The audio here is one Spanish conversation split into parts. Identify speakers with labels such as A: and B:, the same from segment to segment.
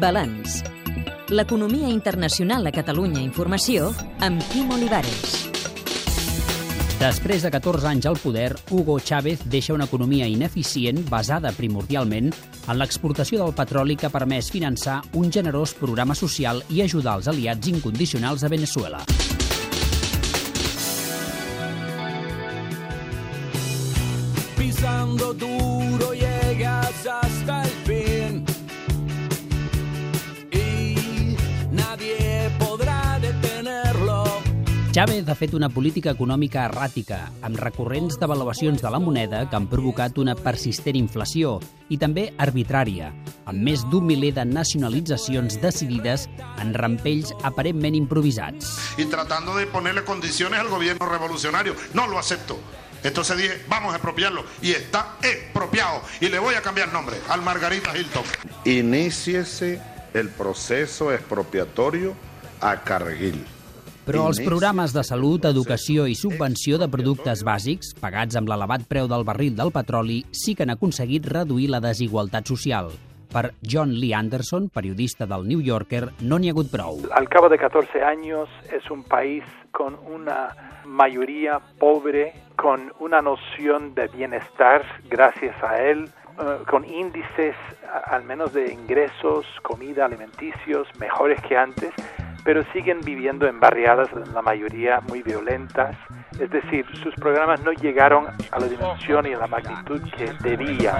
A: Balanç. L'economia internacional a Catalunya Informació amb Quim Olivares.
B: Després de 14 anys al poder, Hugo Chávez deixa una economia ineficient basada primordialment en l'exportació del petroli que ha permès finançar un generós programa social i ajudar els aliats incondicionals a Venezuela.
C: Pisando duro llegas hasta el fin
B: Chávez ha fet una política econòmica erràtica, amb recurrents devaluacions de la moneda que han provocat una persistent inflació i també arbitrària, amb més d'un miler de nacionalitzacions decidides en rampells aparentment improvisats.
D: y tratando de ponerle condiciones al gobierno revolucionario. No lo acepto. Entonces dije, vamos a expropiarlo. Y está expropiado. Y le voy a cambiar nombre al Margarita Hilton.
E: Iníciese el proceso expropiatorio a Cargill.
B: Però els programes de salut, educació i subvenció de productes bàsics, pagats amb l'elevat preu del barril del petroli, sí que han aconseguit reduir la desigualtat social. Per John Lee Anderson, periodista del New Yorker, no n'hi ha hagut prou.
F: Al cabo de 14 años es un país con una mayoría pobre, con una noción de bienestar gracias a él, eh, con índices al menos de ingresos, comida, alimenticios mejores que antes, pero siguen viviendo en barriadas, la mayoría muy violentas. Es decir, sus programas no llegaron a la dimensión y a la magnitud que debían.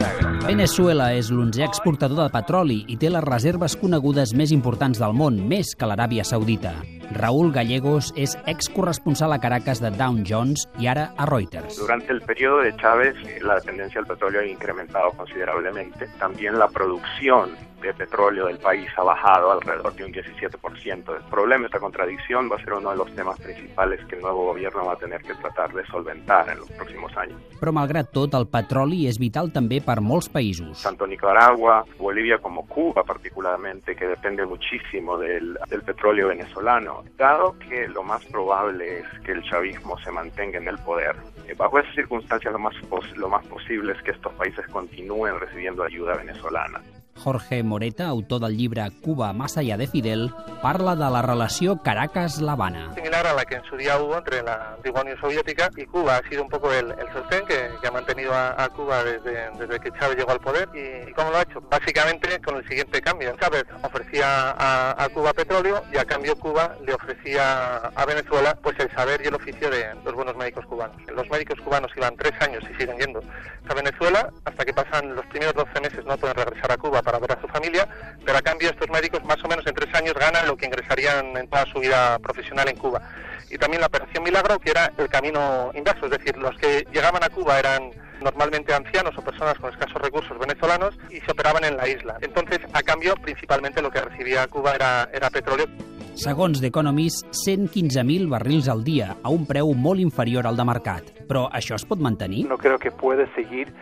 B: Venezuela és l'onzè exportador de petroli i té les reserves conegudes més importants del món, més que l'Aràbia Saudita. Raúl Gallegos és excorresponsal a Caracas de Dow Jones i ara a Reuters.
G: Durante el periodo de Chávez, la dependencia del petróleo ha incrementado considerablemente. También la producción de petróleo del país ha bajado alrededor de un 17%. El problema, esta contradicción, va a ser uno de los temas principales que el nuevo gobierno va a tener que tratar de solventar en los próximos años.
B: Però, malgrat tot, el petroli és vital també per molts països.
G: Tanto Nicaragua, Bolivia como Cuba particularmente, que depende muchísimo del, del petróleo venezolano. Dado que lo más probable es que el chavismo se mantenga en el poder, eh, bajo esas circunstancias lo más, lo más posible es que estos países continúen recibiendo ayuda venezolana.
B: Jorge Moreta, autor del llibre Cuba más allá de Fidel, parla de la relació Caracas-La-Habana.
H: similar a la que en su día hubo entre la antigua Unión Soviética y Cuba. Ha sido un poco el, el sostén que, que ha mantenido a, a Cuba desde, desde que Chávez llegó al poder. ¿Y, y cómo lo ha hecho? Básicamente con el siguiente cambio. Chávez ofrecía a, a Cuba petróleo y a cambio Cuba le ofrecía a Venezuela pues el saber y el oficio de los buenos médicos cubanos. Los médicos cubanos iban tres años y siguen yendo a Venezuela hasta que pasan los primeros 12 meses no pueden regresar a Cuba para ver a su familia, pero a cambio estos médicos más o menos en tres años ganan lo que ingresarían en toda su vida profesional en Cuba. Y también la Operación Milagro, que era el camino inverso, es decir, los que llegaban a Cuba eran normalmente ancianos o personas con escasos recursos venezolanos y se operaban en la isla. Entonces, a cambio, principalmente lo que recibía Cuba era, era petróleo
B: Segons The Economist, 115.000 barrils al dia, a un preu molt inferior al de mercat. Però això es pot mantenir?
F: No creo que puede seguir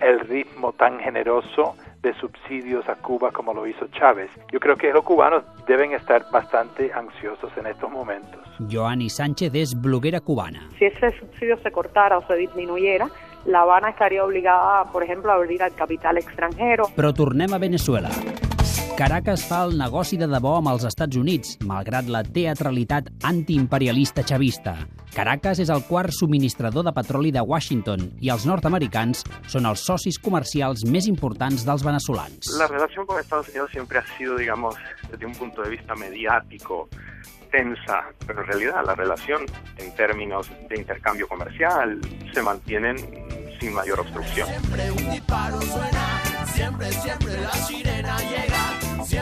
F: el ritmo tan generoso de subsidios a Cuba como lo hizo Chávez. Yo creo que los cubanos deben estar bastante ansiosos en estos momentos.
B: Joanny Sánchez és bloguera cubana.
I: Si ese subsidio se cortara o se disminuyera, La Habana estaría obligada, por ejemplo, a abrir al capital extranjero.
B: Però tornem a Venezuela. Caracas fa el negoci de debò amb els Estats Units, malgrat la teatralitat antiimperialista xavista. Caracas és el quart subministrador de petroli de Washington i els nord-americans són els socis comercials més importants dels venezolans.
G: La relación con Estados Unidos siempre ha sido, digamos, desde un punto de vista mediático, tensa, pero en realidad la relación en términos de intercambio comercial se mantienen sin mayor obstrucción.
C: Siempre un disparo suena, siempre, siempre la sirena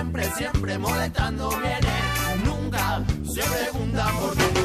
C: siempre, siempre molestando viene, nunca se pregunta por qué.